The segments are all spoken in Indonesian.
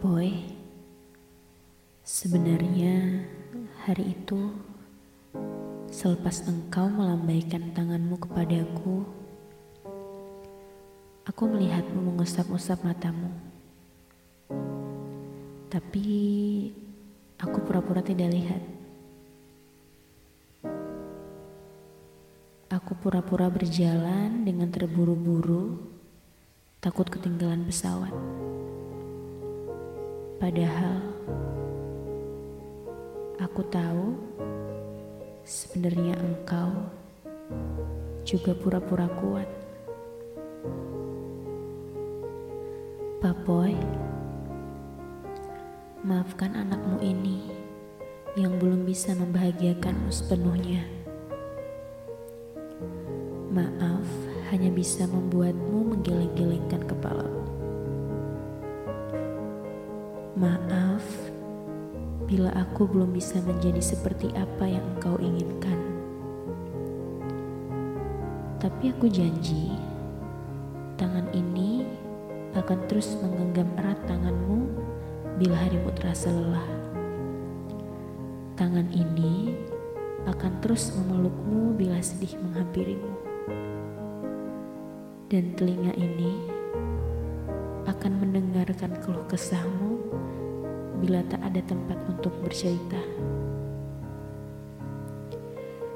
Boy, sebenarnya hari itu selepas engkau melambaikan tanganmu kepadaku, aku melihatmu mengusap-usap matamu. Tapi aku pura-pura tidak lihat. Aku pura-pura berjalan dengan terburu-buru, takut ketinggalan pesawat. Padahal aku tahu sebenarnya engkau juga pura-pura kuat. Papoy, maafkan anakmu ini yang belum bisa membahagiakanmu sepenuhnya. Maaf hanya bisa membuatmu menggeleng-gelengkan kepalamu. Maaf bila aku belum bisa menjadi seperti apa yang engkau inginkan. Tapi aku janji, tangan ini akan terus menggenggam erat tanganmu bila harimu terasa lelah. Tangan ini akan terus memelukmu bila sedih menghampirimu. Dan telinga ini akan mendengarkan keluh kesahmu bila tak ada tempat untuk bercerita.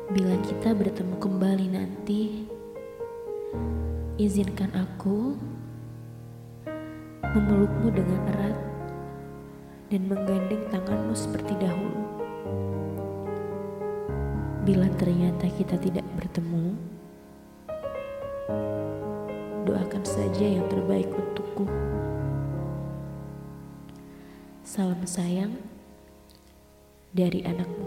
Bila kita bertemu kembali nanti, izinkan aku memelukmu dengan erat dan menggandeng tanganmu seperti dahulu. Bila ternyata kita tidak bertemu, doakan saja yang terbaik untukku. Salam sayang dari anakmu.